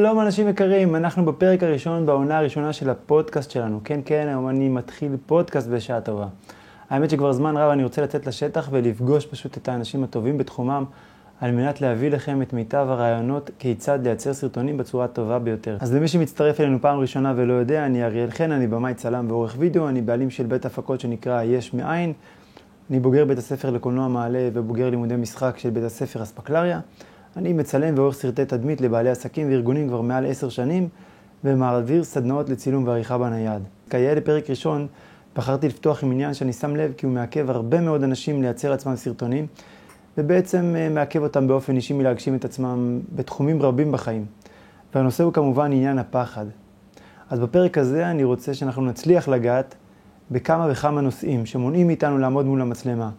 שלום אנשים יקרים, אנחנו בפרק הראשון בעונה הראשונה של הפודקאסט שלנו. כן, כן, היום אני מתחיל פודקאסט בשעה טובה. האמת שכבר זמן רב אני רוצה לצאת לשטח ולפגוש פשוט את האנשים הטובים בתחומם, על מנת להביא לכם את מיטב הרעיונות כיצד לייצר סרטונים בצורה הטובה ביותר. אז למי שמצטרף אלינו פעם ראשונה ולא יודע, אני אריאל חן, אני במאי צלם ועורך וידאו, אני בעלים של בית הפקות שנקרא יש מאין. אני בוגר בית הספר לקולנוע מעלה ובוגר לימודי משחק של בית הספר אספקלריה. אני מצלם ועורך סרטי תדמית לבעלי עסקים וארגונים כבר מעל עשר שנים, ומעביר סדנאות לצילום ועריכה בנייד. כיאה לפרק ראשון, בחרתי לפתוח עם עניין שאני שם לב כי הוא מעכב הרבה מאוד אנשים לייצר לעצמם סרטונים, ובעצם אה, מעכב אותם באופן אישי מלהגשים את עצמם בתחומים רבים בחיים. והנושא הוא כמובן עניין הפחד. אז בפרק הזה אני רוצה שאנחנו נצליח לגעת בכמה וכמה נושאים שמונעים מאיתנו לעמוד מול המצלמה.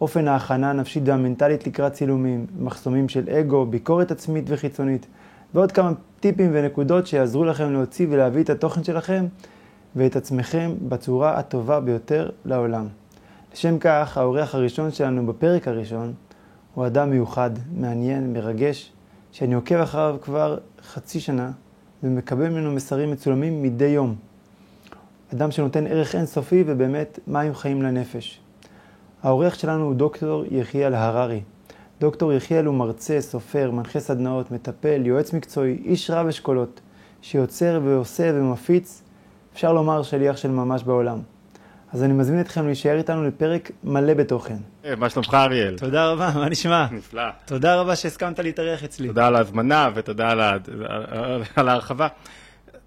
אופן ההכנה הנפשית והמנטלית לקראת צילומים, מחסומים של אגו, ביקורת עצמית וחיצונית, ועוד כמה טיפים ונקודות שיעזרו לכם להוציא ולהביא את התוכן שלכם ואת עצמכם בצורה הטובה ביותר לעולם. לשם כך, האורח הראשון שלנו בפרק הראשון הוא אדם מיוחד, מעניין, מרגש, שאני עוקב אחריו כבר חצי שנה ומקבל ממנו מסרים מצולמים מדי יום. אדם שנותן ערך אינסופי ובאמת מים חיים לנפש. העורך שלנו הוא דוקטור יחיאל הררי. דוקטור יחיאל הוא מרצה, סופר, מנחה סדנאות, מטפל, יועץ מקצועי, איש רב אשכולות, שיוצר ועושה ומפיץ, אפשר לומר שליח של ממש בעולם. אז אני מזמין אתכם להישאר איתנו לפרק מלא בתוכן. אה, מה שלומך אריאל? תודה רבה, מה נשמע? נפלא. תודה רבה שהסכמת להתארח אצלי. תודה על ההזמנה ותודה על, ההרחבה.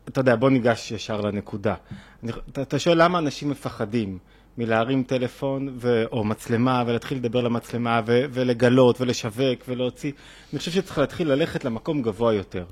אתה יודע, בוא ניגש ישר לנקודה. אני... אתה שואל למה אנשים מפחדים מלהרים טלפון ו... או מצלמה ולהתחיל לדבר למצלמה ו... ולגלות ולשווק ולהוציא. אני חושב שצריך להתחיל ללכת למקום גבוה יותר.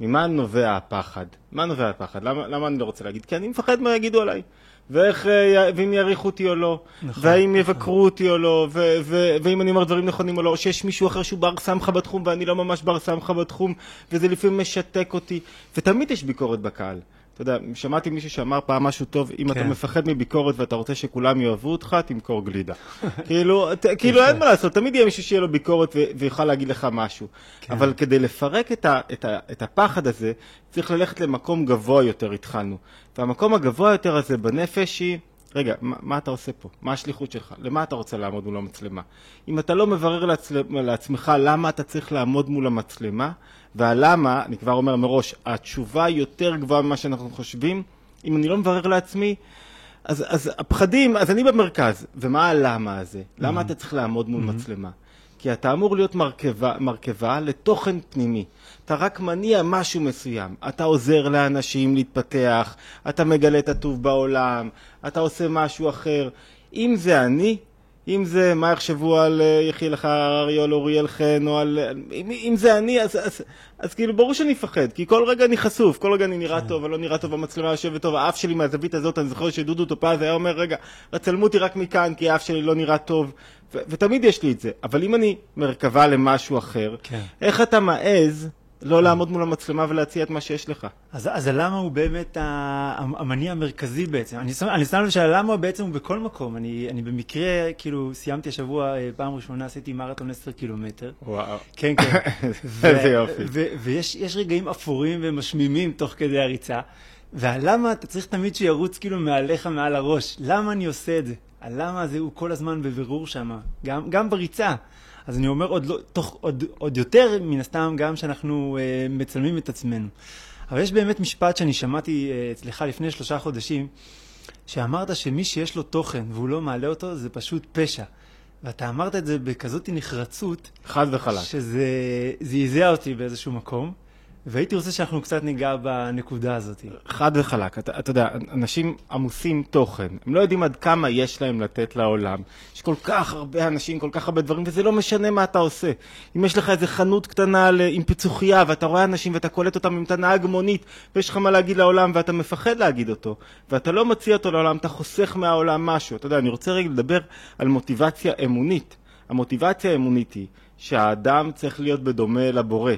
ממה נובע הפחד? מה נובע הפחד? למה, למה אני לא רוצה להגיד? כי אני מפחד מה יגידו עליי. ואיך, אה, ואם יעריכו אותי או לא, נכון, והאם נכון. יבקרו אותי או לא, ו- ו- ואם אני אומר דברים נכונים או לא, או שיש מישהו אחר שהוא בר סמכה בתחום ואני לא ממש בר סמכה בתחום, וזה לפעמים משתק אותי, ותמיד יש ביקורת בקהל. אתה יודע, שמעתי מישהו שאמר פעם משהו טוב, אם כן. אתה מפחד מביקורת ואתה רוצה שכולם יאהבו אותך, תמכור גלידה. כאילו, ת, כאילו אין מה לעשות, תמיד יהיה מישהו שיהיה לו ביקורת ויוכל להגיד לך משהו. כן. אבל כדי לפרק את, ה, את, ה, את הפחד הזה, צריך ללכת למקום גבוה יותר, התחלנו. והמקום הגבוה יותר הזה בנפש היא... רגע, מה, מה אתה עושה פה? מה השליחות שלך? למה אתה רוצה לעמוד מול המצלמה? אם אתה לא מברר לעצ... לעצמך למה אתה צריך לעמוד מול המצלמה, והלמה, אני כבר אומר מראש, התשובה יותר גבוהה ממה שאנחנו חושבים, אם אני לא מברר לעצמי, אז, אז הפחדים, אז אני במרכז, ומה הלמה הזה? למה mm-hmm. אתה צריך לעמוד מול mm-hmm. מצלמה? כי אתה אמור להיות מרכבה, מרכבה לתוכן פנימי. אתה רק מניע משהו מסוים. אתה עוזר לאנשים להתפתח, אתה מגלה את הטוב בעולם, אתה עושה משהו אחר. אם זה אני, אם זה מה יחשבו על אה, יחיאל הררי או על אוריאל חן או על... אם, אם זה אני, אז, אז, אז, אז כאילו ברור שאני אפחד, כי כל רגע אני חשוף, כל רגע אני נראה כן. טוב, או לא נראה טוב, המצלמה יושבת טוב, האף שלי מהזווית הזאת, אני זוכר שדודו טופז היה אומר, רגע, צלמו אותי רק מכאן, כי האף שלי לא נראה טוב, ו- ותמיד יש לי את זה. אבל אם אני מרכבה למשהו אחר, כן. איך אתה מעז לא לעמוד מול המצלמה ולהציע את מה שיש לך. אז, אז הלמה הוא באמת המניע המרכזי בעצם. אני שם, אני שם לב שהלמה בעצם הוא בכל מקום. אני, אני במקרה, כאילו, סיימתי השבוע, אה, פעם ראשונה עשיתי מרתון 10 קילומטר. וואו. כן, כן. איזה יופי. ויש רגעים אפורים ומשמימים תוך כדי הריצה. והלמה אתה צריך תמיד שירוץ כאילו מעליך, מעל הראש. למה אני עושה את זה? הלמה הזה הוא כל הזמן בבירור שם, גם, גם בריצה. אז אני אומר עוד, לא, תוך, עוד, עוד יותר, מן הסתם, גם שאנחנו אה, מצלמים את עצמנו. אבל יש באמת משפט שאני שמעתי אה, אצלך לפני שלושה חודשים, שאמרת שמי שיש לו תוכן והוא לא מעלה אותו, זה פשוט פשע. ואתה אמרת את זה בכזאת נחרצות. חד וחלק. שזה זעזע אותי באיזשהו מקום. והייתי רוצה שאנחנו קצת ניגע בנקודה הזאת. חד וחלק. אתה, אתה יודע, אנשים עמוסים תוכן. הם לא יודעים עד כמה יש להם לתת לעולם. יש כל כך הרבה אנשים, כל כך הרבה דברים, וזה לא משנה מה אתה עושה. אם יש לך איזה חנות קטנה עם פיצוחייה, ואתה רואה אנשים ואתה קולט אותם אם אתה נהג מונית, ויש לך מה להגיד לעולם, ואתה מפחד להגיד אותו, ואתה לא מציע אותו לעולם, אתה חוסך מהעולם משהו. אתה יודע, אני רוצה רגע לדבר על מוטיבציה אמונית. המוטיבציה האמונית היא שהאדם צריך להיות בדומה לבורא.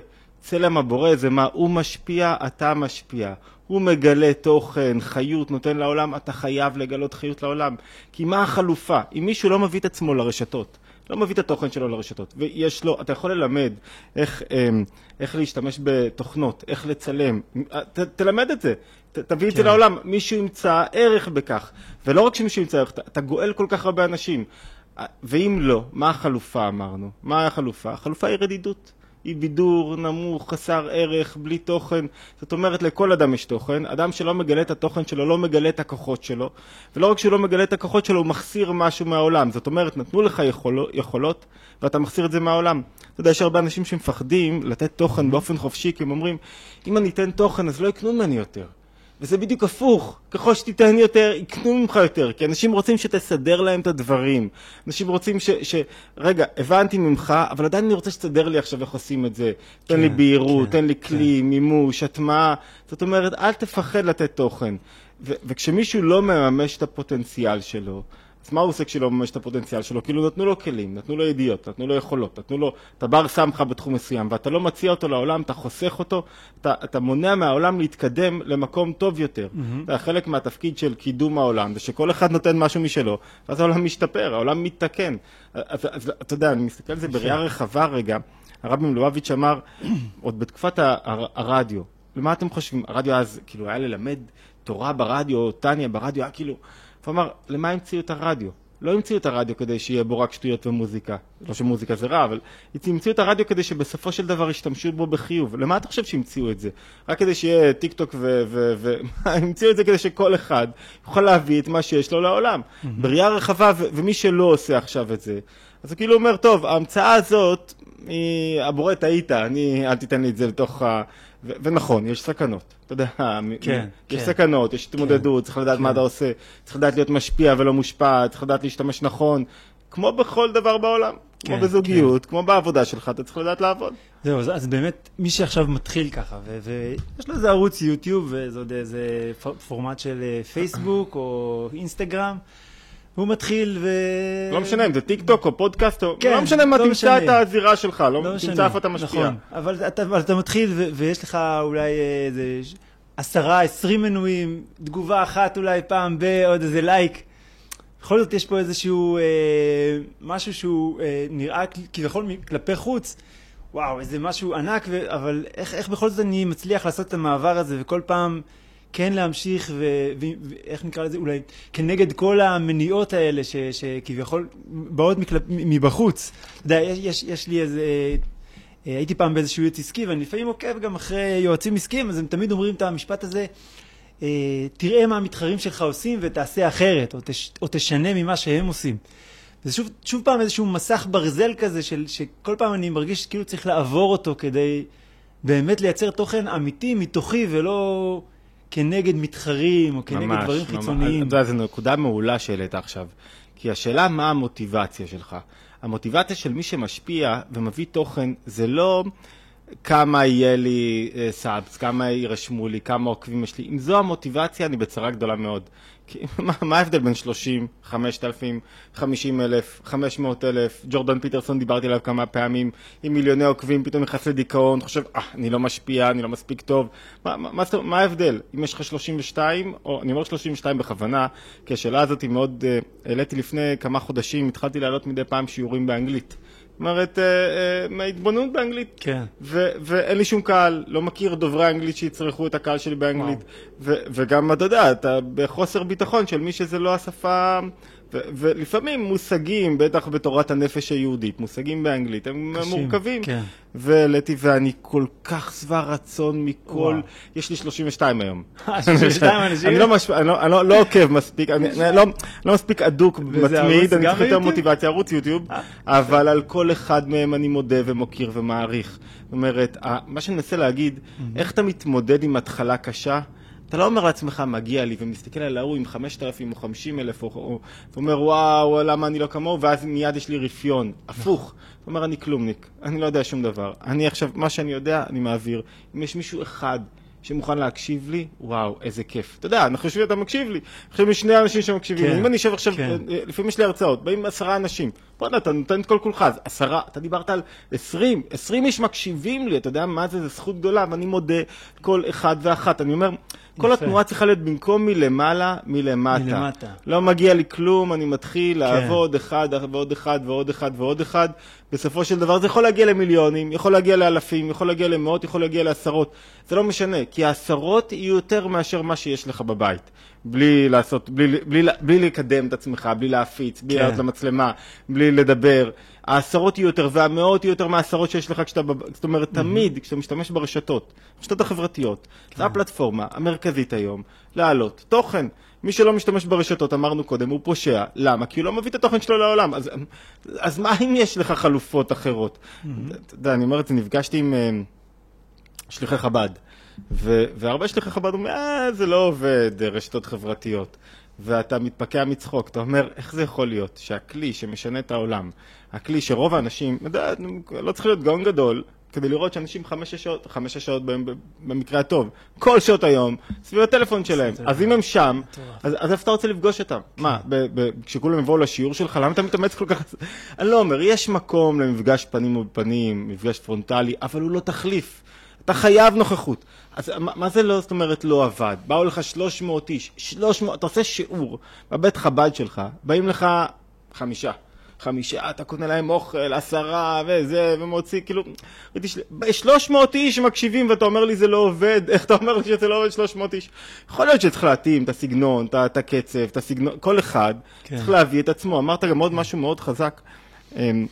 צלם הבורא זה מה? הוא משפיע, אתה משפיע. הוא מגלה תוכן, חיות, נותן לעולם, אתה חייב לגלות חיות לעולם. כי מה החלופה? אם מישהו לא מביא את עצמו לרשתות, לא מביא את התוכן שלו לרשתות, ויש לו, אתה יכול ללמד איך, אמ, איך להשתמש בתוכנות, איך לצלם, ת, תלמד את זה, ת, תביא את זה כן. לעולם, מישהו ימצא ערך בכך, ולא רק שמישהו ימצא ערך, אתה, אתה גואל כל כך הרבה אנשים, ואם לא, מה החלופה אמרנו? מה החלופה? החלופה היא רדידות. היא בידור נמוך, חסר ערך, בלי תוכן. זאת אומרת, לכל אדם יש תוכן. אדם שלא מגלה את התוכן שלו, לא מגלה את הכוחות שלו. ולא רק שהוא לא מגלה את הכוחות שלו, הוא מחסיר משהו מהעולם. זאת אומרת, נתנו לך יכול, יכולות, ואתה מחסיר את זה מהעולם. אתה יודע, יש הרבה אנשים שמפחדים לתת תוכן באופן חופשי, כי הם אומרים, אם אני אתן תוכן, אז לא יקנו ממני יותר. וזה בדיוק הפוך, ככל שתיתן יותר, יקנו ממך יותר, כי אנשים רוצים שתסדר להם את הדברים. אנשים רוצים ש... ש... רגע, הבנתי ממך, אבל עדיין אני רוצה שתסדר לי עכשיו איך עושים את זה. תן לי כן, בהירות, כן, תן לי כן. כלי, מימוש, הטמעה. זאת אומרת, אל תפחד לתת תוכן. ו... וכשמישהו לא מממש את הפוטנציאל שלו, אז מה הוא עושה כשלא מממש את הפוטנציאל שלו? כאילו נתנו לו כלים, נתנו לו ידיעות, נתנו לו יכולות, נתנו לו, אתה בר סמכה בתחום מסוים, ואתה לא מציע אותו לעולם, אתה חוסך אותו, אתה, אתה מונע מהעולם להתקדם למקום טוב יותר. Mm-hmm. זה חלק מהתפקיד של קידום העולם, זה שכל אחד נותן משהו משלו, ואז העולם משתפר, העולם מתתקן. אז, אז אתה יודע, אני מסתכל על זה בראייה רחבה רגע, הרבי מלובביץ' אמר, עוד בתקופת הר- הרדיו, למה אתם חושבים? הרדיו אז, כאילו, היה ללמד תורה ברדיו, טניה ברדיו, היה כאילו... הוא אמר, למה המציאו את הרדיו? לא המציאו את הרדיו כדי שיהיה בו רק שטויות ומוזיקה. לא שמוזיקה זה רע, אבל המציאו את הרדיו כדי שבסופו של דבר ישתמשו בו בחיוב. למה אתה חושב שהמציאו את זה? רק כדי שיהיה טיק טוק ו... ו, ו המציאו את זה כדי שכל אחד יוכל להביא את מה שיש לו לעולם. בראייה רחבה, ו, ומי שלא עושה עכשיו את זה, אז הוא כאילו אומר, טוב, ההמצאה הזאת, היא... הבורא טעית, אני, אל תיתן לי את זה לתוך ה... ו- ונכון, יש סכנות. אתה יודע, כן, יש כן. סכנות, יש התמודדות, צריך לדעת מה אתה עושה, צריך לדעת להיות משפיע ולא מושפע, צריך לדעת להשתמש נכון, כמו בכל דבר בעולם, כמו כן, בזוגיות, כמו בעבודה שלך, אתה צריך לדעת לעבוד. זהו, אז, אז באמת, מי שעכשיו מתחיל ככה, ויש לו איזה ערוץ יוטיוב, וזה עוד איזה פורמט של אה, פייסבוק או אינסטגרם, והוא מתחיל ו... לא משנה אם זה טיק טוק או פודקאסט, או כן, לא משנה מה, לא תמצא משנה. את הזירה שלך, לא לא משנה, תמצא איפה אתה משפיע. נכון, אבל אתה, אבל אתה מתחיל ו- ויש לך אולי איזה ש- עשרה, עשרים מנויים, תגובה אחת אולי פעם בעוד איזה לייק. בכל זאת יש פה איזשהו אה, משהו שהוא אה, נראה כביכול כלפי חוץ, וואו, איזה משהו ענק, ו- אבל איך, איך בכל זאת אני מצליח לעשות את המעבר הזה וכל פעם כן להמשיך ואיך נקרא לזה, אולי כנגד כל המניעות האלה ש- שכביכול באות מקלפ, מבחוץ. אתה יודע, יש, יש, יש לי איזה... אה, הייתי פעם באיזשהו ייעוץ עסקי, ואני לפעמים עוקב גם אחרי יועצים עסקיים, אז הם תמיד אומרים את המשפט הזה, אה, תראה מה המתחרים שלך עושים ותעשה אחרת, או, תש, או תשנה ממה שהם עושים. זה שוב, שוב פעם איזשהו מסך ברזל כזה, של, שכל פעם אני מרגיש כאילו צריך לעבור אותו כדי באמת לייצר תוכן אמיתי מתוכי, ולא כנגד מתחרים, או כנגד ממש, דברים ממש. חיצוניים. אתה יודע, זו נקודה מעולה שהעלית עכשיו. כי השאלה מה המוטיבציה שלך. המוטיבציה של מי שמשפיע ומביא תוכן זה לא כמה יהיה לי סאבס, כמה יירשמו לי, כמה עוקבים יש לי. אם זו המוטיבציה, אני בצרה גדולה מאוד. כי מה, מה ההבדל בין 30, 5,000, 50 אלף, 500 אלף, ג'ורדן פיטרסון דיברתי עליו כמה פעמים, עם מיליוני עוקבים, פתאום נכנס לדיכאון, חושב, אה, אני לא משפיע, אני לא מספיק טוב. מה, מה, מה, מה ההבדל? אם יש לך 32, או אני אומר 32 בכוונה, כי השאלה הזאת היא מאוד, אה, העליתי לפני כמה חודשים, התחלתי להעלות מדי פעם שיעורים באנגלית. אומרת, אה, אה, מההתבוננות באנגלית. כן. ו- ואין לי שום קהל, לא מכיר דוברי אנגלית שיצרכו את הקהל שלי באנגלית. ו- וגם, אתה יודע, אתה בחוסר ביטחון של מי שזה לא השפה... ו- ולפעמים מושגים, בטח בתורת הנפש היהודית, מושגים באנגלית, הם קשים, מורכבים. כן. והעליתי, ואני כל כך שבע רצון מכל... וואו. יש לי 32 היום. 32 אנשים? אני לא, מש... אני לא, אני לא, לא עוקב מספיק, אני, אני לא, לא מספיק אדוק, מתמיד, אני צריך יותר? מוטיבציה, ערוץ יוטיוב, אבל על כל אחד מהם אני מודה ומוקיר ומעריך. זאת אומרת, מה שאני מנסה להגיד, איך אתה מתמודד עם התחלה קשה? אתה לא אומר לעצמך, מגיע לי, ומסתכל על ההוא עם 5,000 או 50,000, או, או, ואומר, וואו, למה אני לא כמוהו, ואז מיד יש לי רפיון. הפוך. אתה אומר, אני כלומניק, אני לא יודע שום דבר. אני עכשיו, מה שאני יודע, אני מעביר. אם יש מישהו אחד שמוכן להקשיב לי, וואו, איזה כיף. אתה יודע, אנחנו חושבים שאתה מקשיב לי. עכשיו יש שני אנשים שמקשיבים לי. כן, אם אני אשב עכשיו, כן. אה, לפעמים יש לי הרצאות, באים עשרה אנשים. בוא'נה, אתה נותן את כל כולך, אז עשרה, אתה דיברת על עשרים, עשרים איש מקשיבים לי, אתה יודע מה זה, זו זכות גדולה, ואני מודה כל אחד ואחת. אני אומר, כל התנועה צריכה להיות במקום מלמעלה, מלמטה. מלמטה. לא מגיע לי כלום, אני מתחיל כן. לעבוד אחד ועוד אחד ועוד אחד ועוד אחד. בסופו של דבר זה יכול להגיע למיליונים, יכול להגיע לאלפים, יכול להגיע למאות, יכול להגיע לעשרות. זה לא משנה, כי העשרות יהיו יותר מאשר מה שיש לך בבית. בלי לעשות, בלי, בלי, בלי לקדם את עצמך, בלי להפיץ, בלי כן. לעלות למצלמה, בלי לדבר. העשרות יהיו יותר והמאות יהיו יותר מהעשרות שיש לך כשאתה, זאת אומרת, תמיד כשאתה משתמש ברשתות, הרשתות החברתיות, כן. זו הפלטפורמה המרכזית היום, להעלות תוכן. מי שלא משתמש ברשתות, אמרנו קודם, הוא פושע. למה? כי הוא לא מביא את התוכן שלו לעולם. אז, אז מה אם יש לך חלופות אחרות? אתה יודע, אני אומר את זה, נפגשתי עם אה, שליחי חב"ד, והרבה שליחי חב"ד אומרים, אה, זה לא עובד, אה, רשתות חברתיות. ואתה מתפקע מצחוק, אתה אומר, איך זה יכול להיות שהכלי שמשנה את העולם, הכלי שרוב האנשים, לא צריך להיות גאון גדול, כדי לראות שאנשים חמש-שש שעות, חמש-שש שעות בהם, במקרה הטוב, כל שעות היום, סביב הטלפון שלהם. אז אם הם שם, אז, אז איפה אתה רוצה לפגוש אותם? מה, ב- ב- כשכולם יבואו לשיעור שלך, למה אתה מתאמץ כל כך? אני לא אומר, יש מקום למפגש פנים מול פנים, מפגש פרונטלי, אבל הוא לא תחליף. אתה חייב נוכחות. אז מה, מה זה לא, זאת אומרת, לא עבד? באו לך 300 איש, 300, אתה עושה שיעור בבית חב"ד שלך, באים לך חמישה. חמישה, אתה קונה להם אוכל, עשרה וזה, ומוציא, כאילו, ראיתי, של... 300 איש מקשיבים ואתה אומר לי זה לא עובד, איך אתה אומר לי שזה לא עובד 300 איש? יכול להיות שצריך להתאים את הסגנון, את הקצב, את הסגנון, כל אחד כן. צריך להביא את עצמו. אמרת גם עוד משהו מאוד חזק, אמ,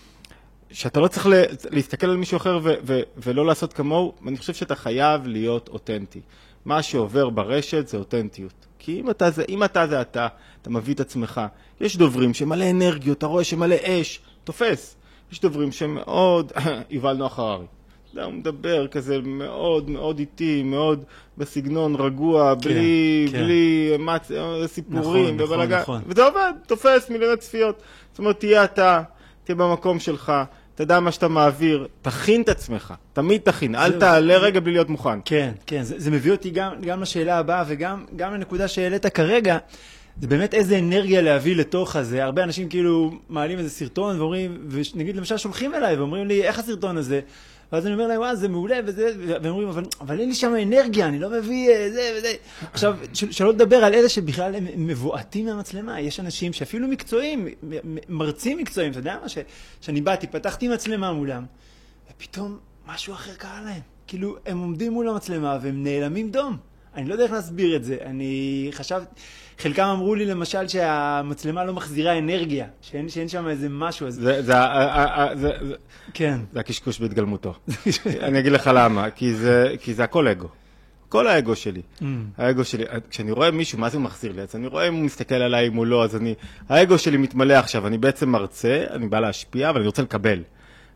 שאתה לא צריך להסתכל על מישהו אחר ו- ו- ולא לעשות כמוהו, ואני חושב שאתה חייב להיות אותנטי. מה שעובר ברשת זה אותנטיות. כי אם אתה זה, אם אתה זה אתה, אתה מביא את עצמך. יש דוברים שמלא אנרגיות, אתה רואה שמלא אש, תופס. יש דוברים שמאוד, יובל נוח הררי. אתה יודע, הוא מדבר כזה מאוד מאוד איטי, מאוד בסגנון רגוע, בלי, כן. בלי מצ... סיפורים נכון, ובלאגן. נכון. וזה עובד, תופס מיליוני צפיות. זאת אומרת, תהיה אתה, תהיה במקום שלך, תדע מה שאתה מעביר, תכין את עצמך, תמיד תכין, אל. תעלה רגע בלי להיות מוכן. כן, כן, זה, זה מביא אותי גם, גם לשאלה הבאה וגם גם לנקודה שהעלית כרגע, זה באמת איזה אנרגיה להביא לתוך הזה. הרבה אנשים כאילו מעלים איזה סרטון ואומרים, ונגיד למשל שולחים אליי ואומרים לי, איך הסרטון הזה? ואז אני אומר להם, וואו, זה מעולה וזה, והם אומרים, אבל, אבל אין לי שם אנרגיה, אני לא מביא אה, זה וזה. עכשיו, של- שלא לדבר על אלה שבכלל הם מבועטים מהמצלמה. יש אנשים שאפילו מקצועיים, מרצים מקצועיים, אתה יודע מה? שאני באתי, פתחתי מצלמה מולם, ופתאום משהו אחר קרה להם. כאילו, הם עומדים מול המצלמה והם נעלמים דום. אני לא יודע איך להסביר את זה. אני חשבתי, חלקם אמרו לי למשל שהמצלמה לא מחזירה אנרגיה, שאין, שאין שם איזה משהו. אז... זה, זה, זה, זה, כן. זה הקשקוש בהתגלמותו. אני אגיד לך למה, כי זה, כי זה הכל אגו. כל האגו שלי. Mm. האגו שלי, כשאני רואה מישהו, מה זה מחזיר לי? אז אני רואה אם הוא מסתכל עליי, אם הוא לא, אז אני... האגו שלי מתמלא עכשיו, אני בעצם מרצה, אני בא להשפיע, אבל אני רוצה לקבל.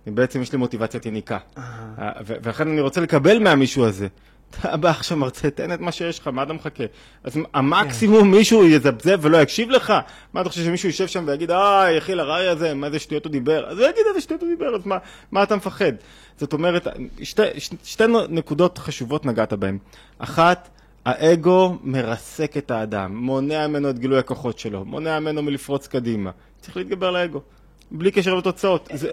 אני בעצם, יש לי מוטיבציית יניקה. ו- ולכן אני רוצה לקבל מהמישהו הזה. אתה בא עכשיו מרצה, תן את מה שיש לך, מה אתה מחכה? אז המקסימום מישהו יזבזב ולא יקשיב לך? מה אתה חושב שמישהו יושב שם ויגיד, אה, יחיל הראי הזה, מה זה שטויות הוא דיבר? אז הוא יגיד איזה שטויות הוא דיבר, אז מה, מה אתה מפחד? זאת אומרת, שתי, שתי, נקודות חשובות נגעת בהן. אחת, האגו מרסק את האדם, מונע ממנו את גילוי הכוחות שלו, מונע ממנו מלפרוץ קדימה. צריך להתגבר על האגו, בלי קשר לתוצאות. זה-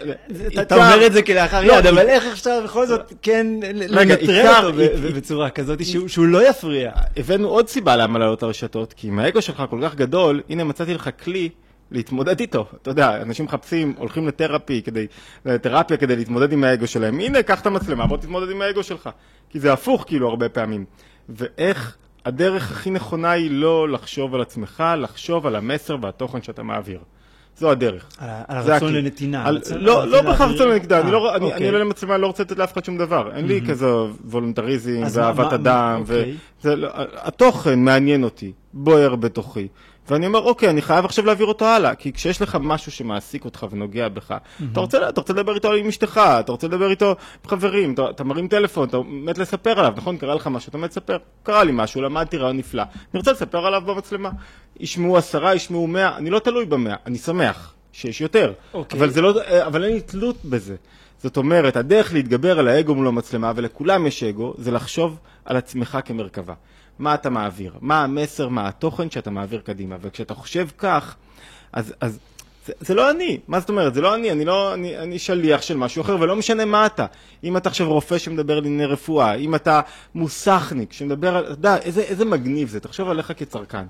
אתה- אתה אומר את זה כלאחר לא, יד, אבל איך אפשר בכל זאת כן רגע, לנטרל אותו בצורה כזאת שהוא- שהוא לא יפריע? הבאנו עוד סיבה למה לעלות לרשתות, כי אם האגו שלך כל כך גדול, הנה מצאתי לך כלי להתמודד איתו. אתה יודע, אנשים מחפשים, הולכים לתרפי כדי, לתרפיה כדי להתמודד עם האגו שלהם. הנה, קח את המצלמה, בוא תתמודד עם האגו שלך. כי זה הפוך כאילו הרבה פעמים. ואיך הדרך הכי נכונה היא לא לחשוב על עצמך, לחשוב על המסר והתוכן שאתה מעביר. זו הדרך. על הרצון. לנתינה. לא, לא בהכרח להעביר- רצון לנגדה, אני אה, לא- אני אוקיי. אני עולה למצלמה, אני לא רוצה לתת לאף אחד שום דבר. אין לי כזה וולונטריזם ואהבת אדם. אוקיי. לא- התוכן מעניין אותי, בוער בתוכי. ואני אומר, אוקיי, אני חייב עכשיו להעביר אותו הלאה, כי כשיש לך משהו שמעסיק אותך ונוגע בך, אתה רוצה, אתה רוצה לדבר איתו עם אשתך, אתה רוצה לדבר איתו עם חברים, אתה, אתה מרים טלפון, אתה מת לספר עליו, נכון? קרה לך משהו, אתה מת לספר. קרה לי משהו, למדתי רעיון נפלא. אני רוצה לספר עליו במצלמה. ישמעו עשרה, ישמעו מאה, אני לא תלוי במאה, אני שמח שיש יותר. אוקיי. אבל לא, אבל אין לי תלות בזה. זאת אומרת, הדרך להתגבר על האגו מול המצלמה, ולכולם יש אגו, זה לחשוב על עצמך כמרכבה. מה אתה מעביר? מה המסר, מה התוכן שאתה מעביר קדימה? וכשאתה חושב כך, אז, אז זה, זה לא אני, מה זאת אומרת? זה לא אני, אני לא, אני, אני שליח של משהו אחר, ולא משנה מה אתה. אם אתה עכשיו רופא שמדבר על ענייני רפואה, אם אתה מוסכניק שמדבר על, אתה יודע, איזה, איזה מגניב זה, תחשוב עליך כצרכן.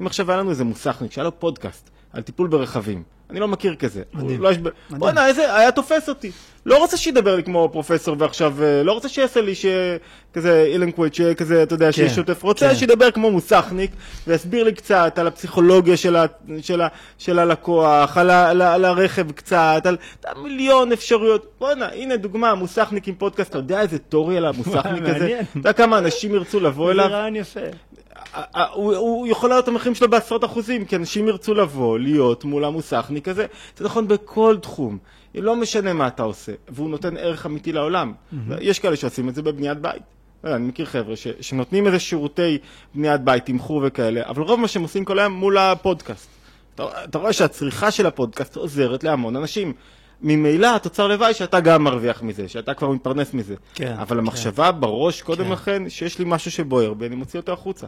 אם עכשיו היה לנו איזה מוסכניק שהיה לו פודקאסט על טיפול ברכבים, אני לא מכיר כזה. מדהים. לא יש... בוא'נה, איזה, היה תופס אותי. לא רוצה שידבר לי כמו פרופסור ועכשיו, אה, לא רוצה שיעשה לי שכזה אילנקוויץ', שכזה, אתה יודע, כן, שיהיה שוטף. רוצה כן. שידבר כמו מוסכניק, ויסביר לי קצת על הפסיכולוגיה של, ה, של, ה, של הלקוח, על, ה, על, ה- על הרכב קצת, על על מיליון אפשרויות. בוא'נה, הנה דוגמה, מוסכניק עם פודקאסט, אתה יודע איזה תור יהיה למוסכניק הזה? אתה יודע כמה אנשים ירצו לבוא זה אליו? רעיון יפה. הוא, הוא יכול לעלות את המחירים שלו בעשרות אחוזים, כי אנשים ירצו לבוא, להיות מול המוסכניק הזה. זה נכון בכל תחום. לא משנה מה אתה עושה, והוא נותן ערך אמיתי לעולם. יש כאלה שעושים את זה בבניית בית. לא אני מכיר חבר'ה ש, שנותנים איזה שירותי בניית בית, תמחור וכאלה, אבל רוב מה שהם עושים כל היום מול הפודקאסט. אתה, אתה רואה שהצריכה של הפודקאסט עוזרת להמון אנשים. ממילא התוצר לוואי שאתה גם מרוויח מזה, שאתה כבר מתפרנס מזה. כן, אבל כן. המחשבה בראש קודם כן. לכן, שיש לי משהו שבוער בי, אני מוציא אותו החוצה.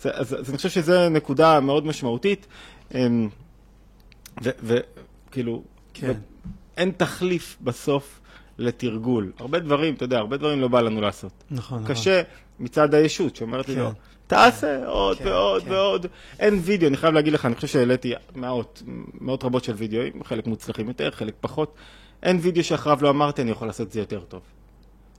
זה, אז, אז אני חושב שזו נקודה מאוד משמעותית, אמ, וכאילו, כן. אין תחליף בסוף לתרגול. הרבה דברים, אתה יודע, הרבה דברים לא בא לנו לעשות. נכון, נכון. מצד הישות שאומרת לי כן. לא, תעשה עוד כן, ועוד כן. ועוד. אין וידאו, אני חייב להגיד לך, אני חושב שהעליתי מאות, מאות רבות של וידאוים, חלק מוצלחים יותר, חלק פחות. אין וידאו שאחריו לא אמרתי, אני יכול לעשות את זה יותר טוב.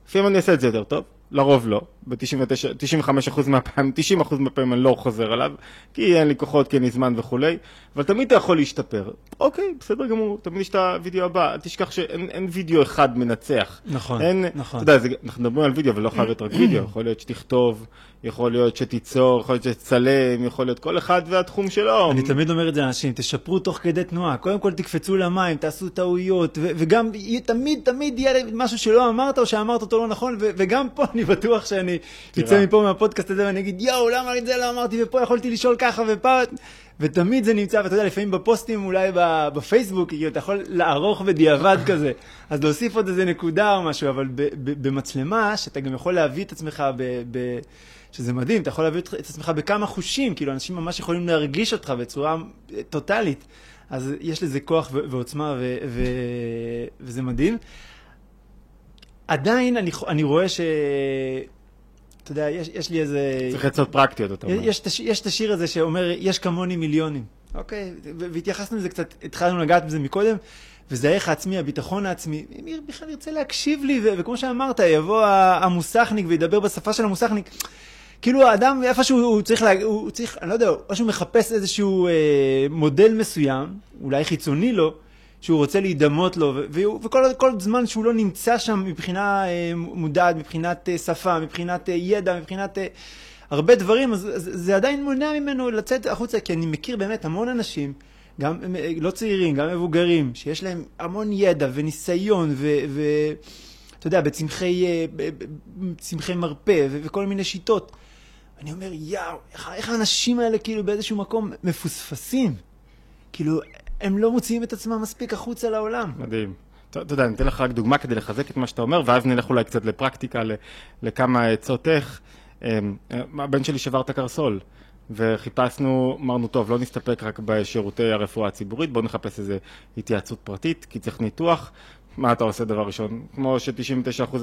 לפעמים אני אעשה את זה יותר טוב, לרוב לא. ב-95% מהפעמים, 90% מהפעמים אני לא חוזר עליו, כי אין לי כוחות, כי אין לי זמן וכולי, אבל תמיד אתה יכול להשתפר. אוקיי, בסדר גמור, תמיד יש את הוידאו הבא, אל תשכח שאין אין וידאו אחד מנצח. נכון, אין, נכון. אתה יודע, זה, אנחנו מדברים על וידאו, אבל לא חייב להיות רק וידאו, יכול להיות שתכתוב, יכול להיות שתיצור, יכול להיות שתצלם, יכול להיות כל אחד והתחום שלו. אני תמיד אומר את זה לאנשים, תשפרו תוך כדי תנועה, קודם כל תקפצו למים, תעשו טעויות, ו- וגם תמיד תמיד יהיה משהו שלא אמרת או שאמרת אותו לא נכון, ו- וגם פה אני בטוח שאני אצא מפה מהפודקאסט הזה ואני אגיד, יואו, למה את זה לא אמרתי, ופה יכולתי לשאול ככה, ופה... ותמיד זה נמצא, ואתה יודע, לפעמים בפוסטים אולי בפייסבוק, כאילו, אתה יכול לערוך בדיעבד כזה, אז להוסיף עוד איזה נקודה או משהו, אבל במצלמה, שאתה גם יכול להביא את עצמך ב... ב- שזה מדהים, אתה יכול להביא את עצמך בכמה חושים, כאילו אנשים ממש יכולים להרגיש אותך בצורה טוטאלית, אז יש לזה כוח ועוצמה ו- ו- וזה מדהים. עדיין אני, אני רואה ש... אתה יודע, יש, יש לי איזה... צריך עצות פרקטיות, אתה אומר. יש, את הש- יש את השיר הזה שאומר, יש כמוני מיליונים. אוקיי? והתייחסנו לזה קצת, התחלנו לגעת בזה מקודם, וזה הערך העצמי, הביטחון העצמי. מי בכלל ירצה להקשיב לי? ו- וכמו שאמרת, יבוא המוסכניק וידבר בשפה של המוסכניק. כאילו האדם איפשהו הוא צריך, לה, הוא צריך, אני לא יודע, או שהוא מחפש איזשהו אה, מודל מסוים, אולי חיצוני לו, שהוא רוצה להידמות לו, ו- והוא- וכל כל זמן שהוא לא נמצא שם מבחינה אה, מודעת, מבחינת אה, שפה, מבחינת אה, ידע, מבחינת אה, הרבה דברים, אז, אז זה עדיין מונע ממנו לצאת החוצה, כי אני מכיר באמת המון אנשים, גם אה, לא צעירים, גם מבוגרים, שיש להם המון ידע וניסיון, ואתה יודע, בצמחי, אה, ב- ב- צמחי מרפא ו- וכל מיני שיטות. אני אומר, יאו, איך, איך האנשים האלה כאילו באיזשהו מקום מפוספסים? כאילו, הם לא מוציאים את עצמם מספיק החוצה לעולם. מדהים. אתה יודע, אני אתן לך רק דוגמה כדי לחזק את מה שאתה אומר, ואז נלך אולי קצת לפרקטיקה, לכמה עצות איך. אמ, הבן שלי שבר את הקרסול, וחיפשנו, אמרנו, טוב, לא נסתפק רק בשירותי הרפואה הציבורית, בואו נחפש איזו התייעצות פרטית, כי צריך ניתוח. מה אתה עושה דבר ראשון? כמו ש-99%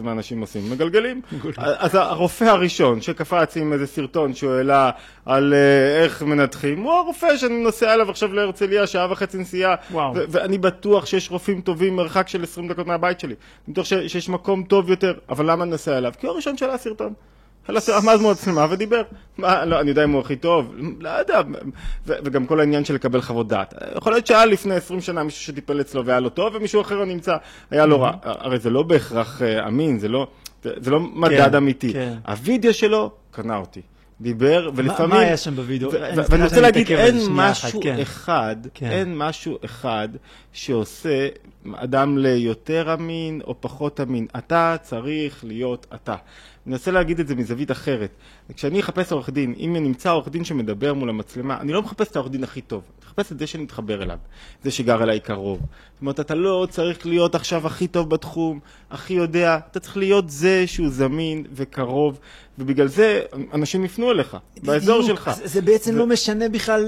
מהאנשים עושים, מגלגלים. אז הרופא הראשון שקפץ עם איזה סרטון שהוא העלה על אה, איך מנתחים, הוא הרופא שאני נוסע אליו עכשיו להרצליה, שעה וחצי נסיעה. ו- ואני בטוח שיש רופאים טובים מרחק של 20 דקות מהבית שלי. אני בטוח ש- שיש מקום טוב יותר, אבל למה אני נוסע אליו? כי הוא הראשון שעלה סרטון. עמד מול מצלמה ודיבר. מה, לא, אני יודע אם הוא הכי טוב, לא יודע. וגם כל העניין של לקבל חוות דעת. יכול להיות שהיה לפני 20 שנה מישהו שטיפל אצלו והיה לו טוב, ומישהו אחר נמצא, היה לו רע. הרי זה לא בהכרח אה, אמין, זה לא, זה לא מדד אמיתי. כן. הווידאו שלו קנה אותי. דיבר, ולפעמים... מה היה שם בווידאו? ואני רוצה להגיד, אין אחת, משהו כן. אחד, כן. אין משהו אחד שעושה אדם ליותר אמין או פחות אמין. אתה צריך להיות אתה. רוצה להגיד את זה מזווית אחרת. כשאני אחפש עורך דין, אם נמצא עורך דין שמדבר מול המצלמה, אני לא מחפש את העורך דין הכי טוב, אני מחפש את זה שנתחבר אליו, זה שגר אליי קרוב. זאת אומרת, אתה לא צריך להיות עכשיו הכי טוב בתחום, הכי יודע, אתה צריך להיות זה שהוא זמין וקרוב, ובגלל זה אנשים יפנו אליך, באזור. שלך. זה, זה בעצם ו- לא משנה בכלל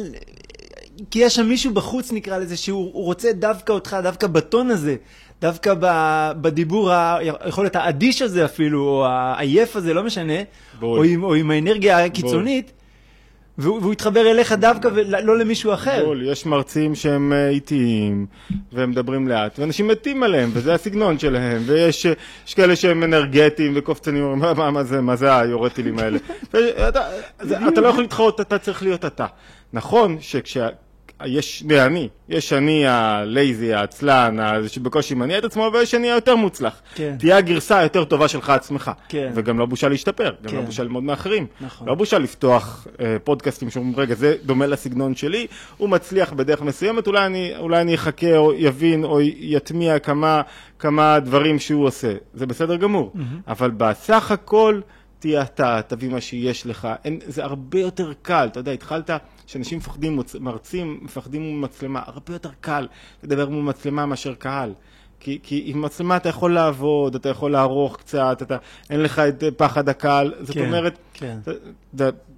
כי יש שם מישהו בחוץ, נקרא לזה, שהוא רוצה דווקא אותך, דווקא בטון הזה, דווקא ב, בדיבור, יכול להיות האדיש הזה אפילו, או העייף הזה, לא משנה, או עם, או עם האנרגיה הקיצונית. והוא, והוא יתחבר אליך דווקא ולא למישהו אחר. בול, יש מרצים שהם אה, איטיים, והם מדברים לאט, ואנשים מתים עליהם, וזה הסגנון שלהם, ויש כאלה שהם אנרגטיים וקופצנים, אומרים, מה, מה, מה זה, מה זה היורד טילים האלה? אתה, אתה לא יכול להתחרות, אתה צריך להיות אתה. נכון שכשה... יש אני, יש אני הלייזי, העצלן, שבקושי מניע את עצמו, ויש אני היותר מוצלח. כן. תהיה הגרסה היותר טובה שלך עצמך. כן. וגם לא בושה להשתפר, גם לא כן. לא בושה ללמוד מאחרים. נכון. לא בושה לפתוח אה, פודקאסטים שאומרים, רגע, זה דומה לסגנון שלי, הוא מצליח בדרך מסוימת, אולי אני, אולי אני אחכה או יבין או יטמיע כמה, כמה דברים שהוא עושה. זה בסדר גמור. Mm-hmm. אבל בסך הכל... תהיה אתה, תביא מה שיש לך, אין, זה הרבה יותר קל, אתה יודע, התחלת, שאנשים מפחדים, מרצים מפחדים מול מצלמה, הרבה יותר קל לדבר מול מצלמה מאשר קהל. כי, כי עם מצלמה אתה יכול לעבוד, אתה יכול לערוך קצת, אתה, אין לך את פחד הקהל, זאת כן, אומרת, כן.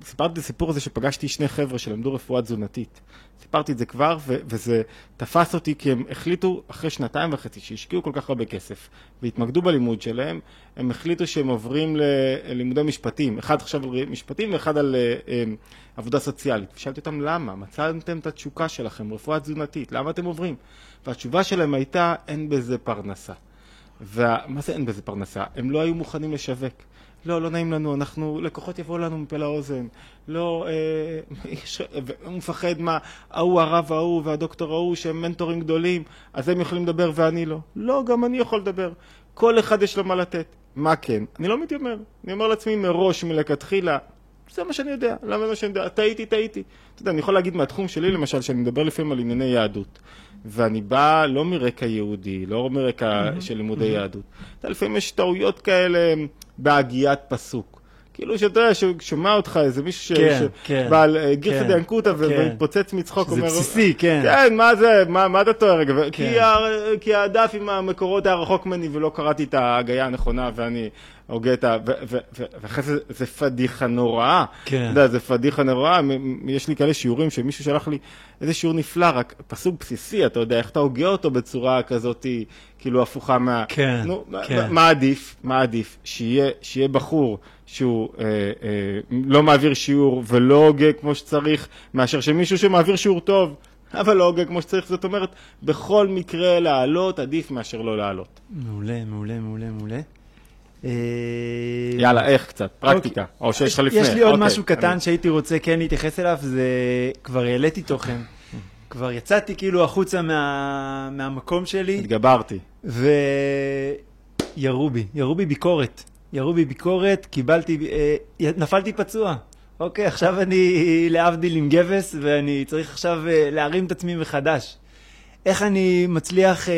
סיפרתי את הסיפור הזה שפגשתי שני חבר'ה שלמדו רפואה תזונתית. סיפרתי את זה כבר, ו- וזה תפס אותי כי הם החליטו, אחרי שנתיים וחצי, שהשקיעו כל כך הרבה כסף, והתמקדו בלימוד שלהם, הם החליטו שהם עוברים ללימודי משפטים. אחד חשב על משפטים ואחד על uh, um, עבודה סוציאלית. ושאלתי אותם למה, מצאתם את התשוקה שלכם, רפואה תזונתית, למה אתם עוברים? והתשובה שלהם הייתה, אין בזה פרנסה. ומה זה אין בזה פרנסה? הם לא היו מוכנים לשווק. לא, לא נעים לנו, אנחנו, לקוחות יבואו לנו מפה לאוזן. לא, אה, יש, הוא מפחד מה, ההוא הרב ההוא והדוקטור ההוא שהם מנטורים גדולים, אז הם יכולים לדבר ואני לא. לא, גם אני יכול לדבר. כל אחד יש לו מה לתת. מה כן? אני לא מתיימר. אני אומר לעצמי מראש, מלכתחילה, זה מה שאני יודע, למה זה מה שאני יודע? טעיתי, טעיתי. אתה יודע, אני יכול להגיד מהתחום שלי למשל, שאני מדבר לפעמים על ענייני יהדות. ואני בא לא מרקע יהודי, לא מרקע mm-hmm. של לימודי mm-hmm. יהדות. אתה לפעמים יש טעויות כאלה בהגיית פסוק. כאילו שאתה יודע, ששומע אותך איזה מישהו כן, ש... כן, בעל כן, גירסא דיאנקותא כן. ומתפוצץ מצחוק, אומר... זה בסיסי, כן. כן, מה זה, מה, מה אתה טועה רגע? כן. כי, ה, כי הדף עם המקורות היה רחוק ממני ולא קראתי את ההגייה הנכונה ואני הוגה את ה... ואחרי זה זה פדיחה נוראה. כן. אתה יודע, זה פדיחה נוראה. יש לי כאלה שיעורים שמישהו שלח לי איזה שיעור נפלא, רק פסוק בסיסי, אתה יודע, איך אתה הוגה אותו בצורה כזאת, כאילו הפוכה מה... כן, נו, כן. מה עדיף? מה עדיף? שיהיה, שיהיה בחור שהוא אה, אה, לא מעביר שיעור ולא הוגה כמו שצריך, מאשר שמישהו שמעביר שיעור טוב. אבל לא הוגה כמו שצריך, זאת אומרת, בכל מקרה לעלות עדיף מאשר לא לעלות. מעולה, מעולה, מעולה, מעולה. אה, יאללה, איך קצת? פרקטיקה. אוקיי. או שיש לך לפני. יש לי עוד אוקיי, משהו קטן שהייתי רוצה כן להתייחס אליו, זה כבר העליתי תוכן. כבר יצאתי כאילו החוצה מהמקום שלי. התגברתי. וירו בי, ירו בי ביקורת. ירו בי ביקורת, קיבלתי, אה, נפלתי פצוע. אוקיי, עכשיו אני להבדיל עם גבס, ואני צריך עכשיו אה, להרים את עצמי מחדש. איך אני מצליח אה,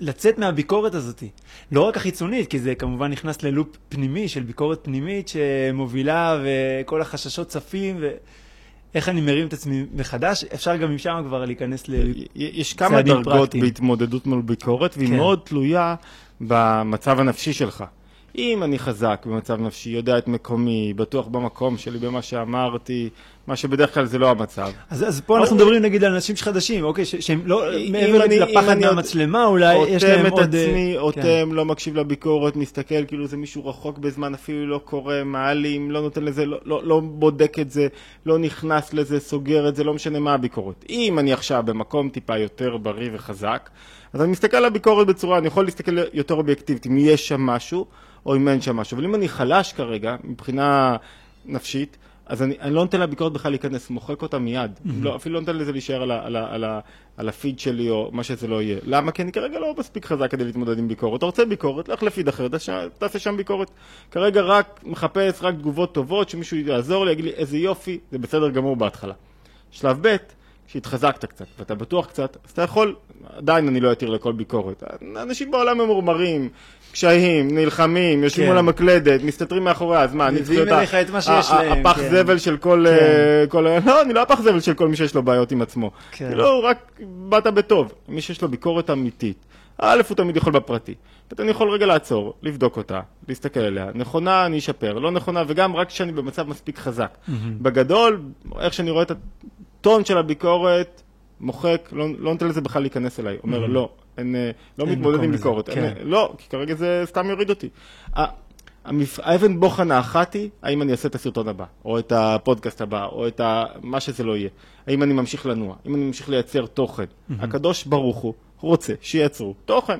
לצאת מהביקורת הזאת? לא רק החיצונית, כי זה כמובן נכנס ללופ פנימי של ביקורת פנימית שמובילה וכל החששות צפים, ואיך אני מרים את עצמי מחדש. אפשר גם משם כבר להיכנס לצעדים פרקטיים. יש כמה דרגות בהתמודדות מול ביקורת, והיא כן. מאוד תלויה במצב הנפשי שלך. אם אני חזק במצב נפשי, יודע את מקומי, בטוח במקום שלי, במה שאמרתי, מה שבדרך כלל זה לא המצב. אז, אז פה אנחנו מדברים נגיד על אנשים חדשים, אוקיי, ש, שהם לא, מעבר אני, לפחד מהמצלמה אולי, יש להם עוד... אוטם את עצמי, אוטם, כן. לא מקשיב לביקורת, מסתכל כאילו זה מישהו רחוק בזמן, אפילו לא קורא, מעלים, לא נותן לזה, לא, לא, לא בודק את זה, לא נכנס לזה, סוגר את זה, לא משנה מה הביקורת. אם אני עכשיו במקום טיפה יותר בריא וחזק, אז אני מסתכל על הביקורת בצורה, אני יכול להסתכל יותר אובייקטיבית, אם יש שם משהו, או אם אין שם משהו. אבל אם אני חלש כרגע, מבחינה נפשית, אז אני, אני לא נותן לביקורת בכלל להיכנס, מוחק אותה מיד. Mm-hmm. לא, אפילו לא נותן לזה להישאר על, על, על, על, על הפיד שלי או מה שזה לא יהיה. למה? כי אני כרגע לא מספיק חזק כדי להתמודד עם ביקורת. אתה רוצה ביקורת, לך לפיד אחר, תעשה שם ביקורת. כרגע רק מחפש רק תגובות טובות, שמישהו יעזור לי, יגיד לי איזה יופי, זה בסדר גמור בהתחלה. שלב ב', כשהתחזקת קצת, ואתה בטוח קצת, אז אתה יכול, עדיין אני לא אתיר לכל ביקורת. אנשים בעולם ממורמרים, קשיים, נלחמים, יושבים כן. מול המקלדת, מסתתרים מאחוריה, אז מה, אני צריך להיות... אליך את מה שיש להם, הפח כן. זבל של כל, כן. uh, כל... לא, אני לא הפח זבל של כל מי שיש לו בעיות עם עצמו. כן. כאילו, רק באת בטוב. מי שיש לו ביקורת אמיתית. א', הוא תמיד יכול בפרטי. אני יכול רגע לעצור, לבדוק אותה, להסתכל עליה. נכונה, אני אשפר, לא נכונה, וגם רק כשאני במצב מספיק חזק. Mm-hmm. בגדול, איך שאני רואה את הטון של הביקורת מוחק, לא, לא נותן לזה בכלל להיכנס אליי. אומר. לא, אין, אה, לא אין מתמודד עם ביקורת. כן. אין, לא, כי כרגע זה סתם יוריד אותי. המפ... האבן בוחן האחת היא, האם אני אעשה את הסרטון הבא, או את הפודקאסט הבא, או את ה... מה שזה לא יהיה. האם אני ממשיך לנוע, האם אני ממשיך לייצר תוכן. הקדוש ברוך הוא רוצה שייצרו תוכן.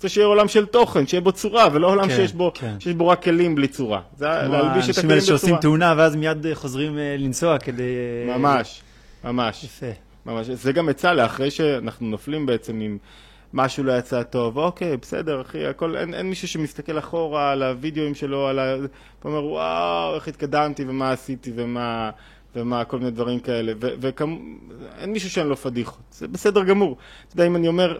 רוצה שיהיה עולם של תוכן, שיהיה בו צורה, ולא עולם כן, שיש, בו, כן. שיש בו רק כלים בלי צורה. זה להלביש את האנשים הכלים בצורה. שעושים תאונה ואז מיד אה, חוזרים אה, לנסוע כדי... אה, ממש, ממש. יפה. ממש, זה גם יצא לי, אחרי שאנחנו נופלים בעצם עם משהו לא יצא טוב, אוקיי, בסדר, אחי, הכל, אין, אין מישהו שמסתכל אחורה על הווידאוים שלו, על ה... ואומר, וואו, איך התקדמתי, ומה עשיתי, ומה, ומה, כל מיני דברים כאלה, ו- וכמו, אין מישהו שאין לו פדיחות, זה בסדר גמור. אתה יודע, אם אני אומר,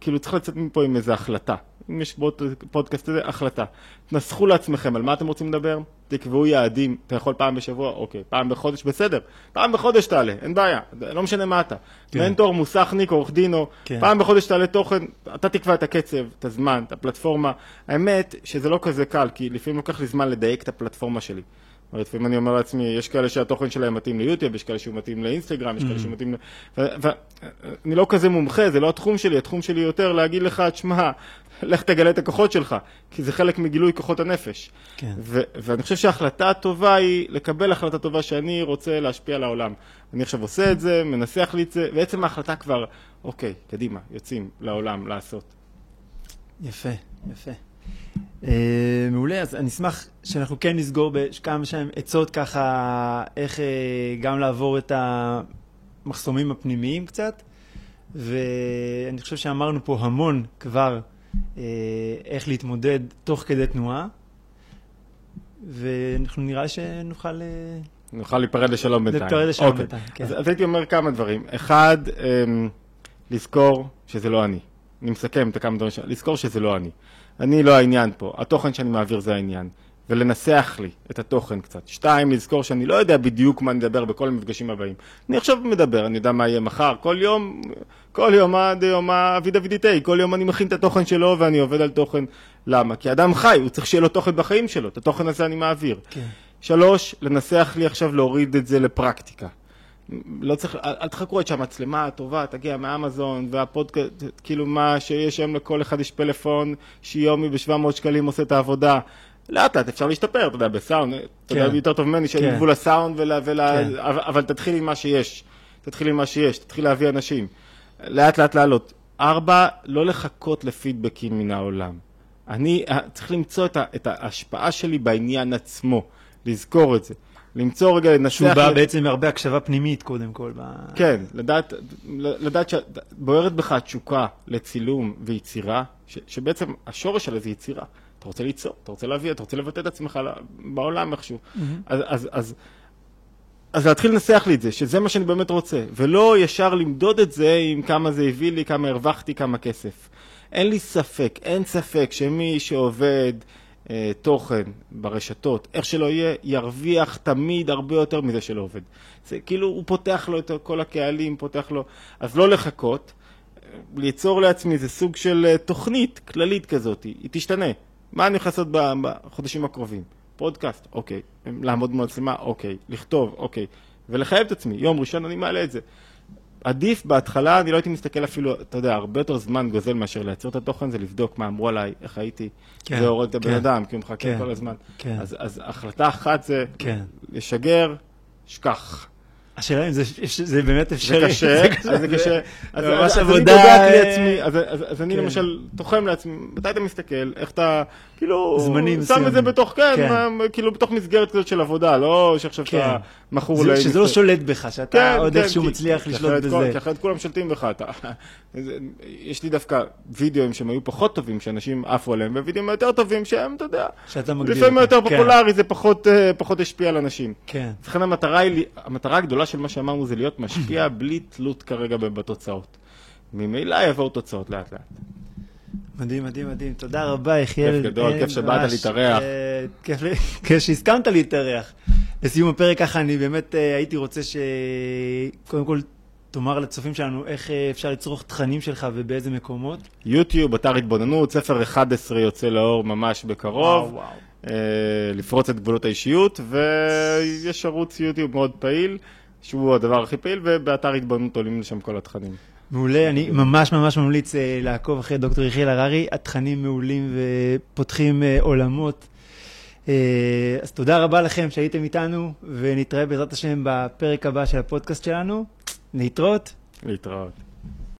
כאילו, צריך לצאת מפה עם איזו החלטה. אם יש פוד- פודקאסט הזה, החלטה. תנסחו לעצמכם על מה אתם רוצים לדבר, תקבעו יעדים, אתה יכול פעם בשבוע, אוקיי, פעם בחודש, בסדר. פעם בחודש תעלה, אין בעיה, לא משנה מה אתה. כן. מנטור, מוסכניק, עורך דין, או כן. פעם בחודש תעלה תוכן, אתה תקבע את הקצב, את הזמן, את הפלטפורמה. האמת שזה לא כזה קל, כי לפעמים לוקח לי זמן לדייק את הפלטפורמה שלי. לפעמים אני אומר לעצמי, יש כאלה שהתוכן שלהם מתאים ליוטיוב, יש כאלה שהוא מתאים לאינסטגרם, יש כאלה שהוא מתאים ל... ואני לא כזה מומחה, זה לא התחום שלי, התחום שלי יותר להגיד לך, תשמע, לך תגלה את הכוחות שלך, כי זה חלק מגילוי כוחות הנפש. כן. ואני חושב שההחלטה הטובה היא לקבל החלטה טובה שאני רוצה להשפיע על העולם. אני עכשיו עושה את זה, מנסח לי את זה, ועצם ההחלטה כבר, אוקיי, קדימה, יוצאים לעולם לעשות. יפה, יפה. אה, מעולה, אז אני אשמח שאנחנו כן נסגור בכמה שהם עצות ככה, איך אה, גם לעבור את המחסומים הפנימיים קצת, ואני חושב שאמרנו פה המון כבר אה, איך להתמודד תוך כדי תנועה, ואנחנו נראה שנוכל... נוכל להיפרד לשלום בינתיים. להיפרד לשלום אוקיי. בינתיים, כן. אז, אז הייתי אומר כמה דברים. אחד, אמ, לזכור שזה לא אני. אני מסכם את הכמה דברים. לזכור שזה לא אני. אני לא העניין פה, התוכן שאני מעביר זה העניין. ולנסח לי את התוכן קצת. שתיים, לזכור שאני לא יודע בדיוק מה אני אדבר בכל המפגשים הבאים. אני עכשיו מדבר, אני יודע מה יהיה מחר. כל יום, כל יום עד יום אבי דודי תה, כל יום אני מכין את התוכן שלו ואני עובד על תוכן. למה? כי אדם חי, הוא צריך שיהיה לו תוכן בחיים שלו. את התוכן הזה אני מעביר. כן. שלוש, לנסח לי עכשיו להוריד את זה לפרקטיקה. לא צריך, אל, אל תחכו עד שהמצלמה הטובה תגיע מאמזון והפודקאסט, כאילו מה שיש היום לכל אחד יש פלאפון שיומי ב-700 שקלים עושה את העבודה. לאט לאט אפשר להשתפר, אתה יודע, בסאונד, אתה יודע כן. יותר טוב ממני שאין כן. גבול לסאונד ול... ול... כן. אבל, אבל תתחיל עם מה שיש. תתחיל עם מה שיש, תתחיל להביא אנשים. לאט לאט לעלות. ארבע, לא לחכות לפידבקים מן העולם. אני אה, צריך למצוא את, ה, את ההשפעה שלי בעניין עצמו, לזכור את זה. למצוא רגע, לנסח... שהוא בא לי- בעצם מהרבה הקשבה פנימית קודם כל. ב- כן, לדעת, לדעת שבוערת בך התשוקה לצילום ויצירה, ש, שבעצם השורש שלה זה יצירה. אתה רוצה ליצור, אתה רוצה להביא, אתה רוצה לבטא את עצמך ל- בעולם איכשהו. אז, אז, אז, אז להתחיל לנסח לי את זה, שזה מה שאני באמת רוצה, ולא ישר למדוד את זה עם כמה זה הביא לי, כמה הרווחתי, כמה כסף. אין לי ספק, אין ספק שמי שעובד תוכן ברשתות, איך שלא יהיה, ירוויח תמיד הרבה יותר מזה שלא עובד. זה כאילו, הוא פותח לו את כל הקהלים, פותח לו... אז לא לחכות, אה, ליצור לעצמי איזה סוג של אה, תוכנית כללית כזאת, היא תשתנה. מה אני הולך לעשות בחודשים הקרובים? פודקאסט, אוקיי. לעמוד מול מצלמה, אוקיי. לכתוב, אוקיי. ולחייב את עצמי, יום ראשון אני מעלה את זה. עדיף בהתחלה, אני לא הייתי מסתכל אפילו, אתה יודע, הרבה יותר זמן גוזל מאשר לייצר את התוכן, זה לבדוק מה אמרו עליי, איך הייתי. כן, זה הורג את הבן כן, אדם, כי הוא מחכה כן, כל הזמן. כן. אז, אז החלטה אחת זה כן. לשגר, שכח. השאלה אם זה, זה באמת זה אפשרי. קשה, אז זה קשה. זה ממש אז- אז אני עבודה, לי אה, עצמי, אז- אז אז אני כן. למשל תוחם לעצמי, מתי אתה מסתכל, איך אתה, כאילו, זמנים שם את זה מסוימים. בתוך, כן, כן. מה- כאילו בתוך מסגרת כזאת של עבודה, לא שעכשיו כן. אתה מכור זה- שזה לא. שולט בך, שאתה כן, עוד כן, איכשהו מצליח כי לשלוט בזה. כי אחרת כולם שולטים בך. אתה- יש לי דווקא וידאוים שהם היו פחות טובים, שאנשים עפו עליהם, ווידאוים יותר טובים שהם, אתה יודע, שאתה מגדיר. לפעמים. יותר כן, פופולרי, זה פחות אה, פחות השפיע על אנשים. כן, לכן המטרה היא, המטרה הגדולה של מה שאמרנו זה להיות משפיע בלי תלות כרגע בתוצאות. ממילא יבואו תוצאות לאט לאט. מדהים, מדהים, מדהים. תודה רבה, יחיאל. כיף גדול, כיף שבאת להתארח. אה, כיף שהסכמת להתארח. לסיום הפרק ככה, אני באמת אה, הייתי רוצה שקודם כל תאמר לצופים שלנו איך אה, אפשר לצרוך תכנים שלך ובאיזה מקומות. יוטיוב, אתר התבוננות, ספר 11 יוצא לאור ממש בקרוב. אה, לפרוץ את גבולות האישיות, ויש ערוץ יוטיוב מאוד פעיל, שהוא הדבר הכי פעיל, ובאתר התבוננות עולים לשם כל התכנים. מעולה, אני ממש ממש ממליץ אה, לעקוב אחרי דוקטור יחיאל הררי, התכנים מעולים ופותחים אה, עולמות. אה, אז תודה רבה לכם שהייתם איתנו, ונתראה בעזרת השם בפרק הבא של הפודקאסט שלנו. להתראות. להתראות.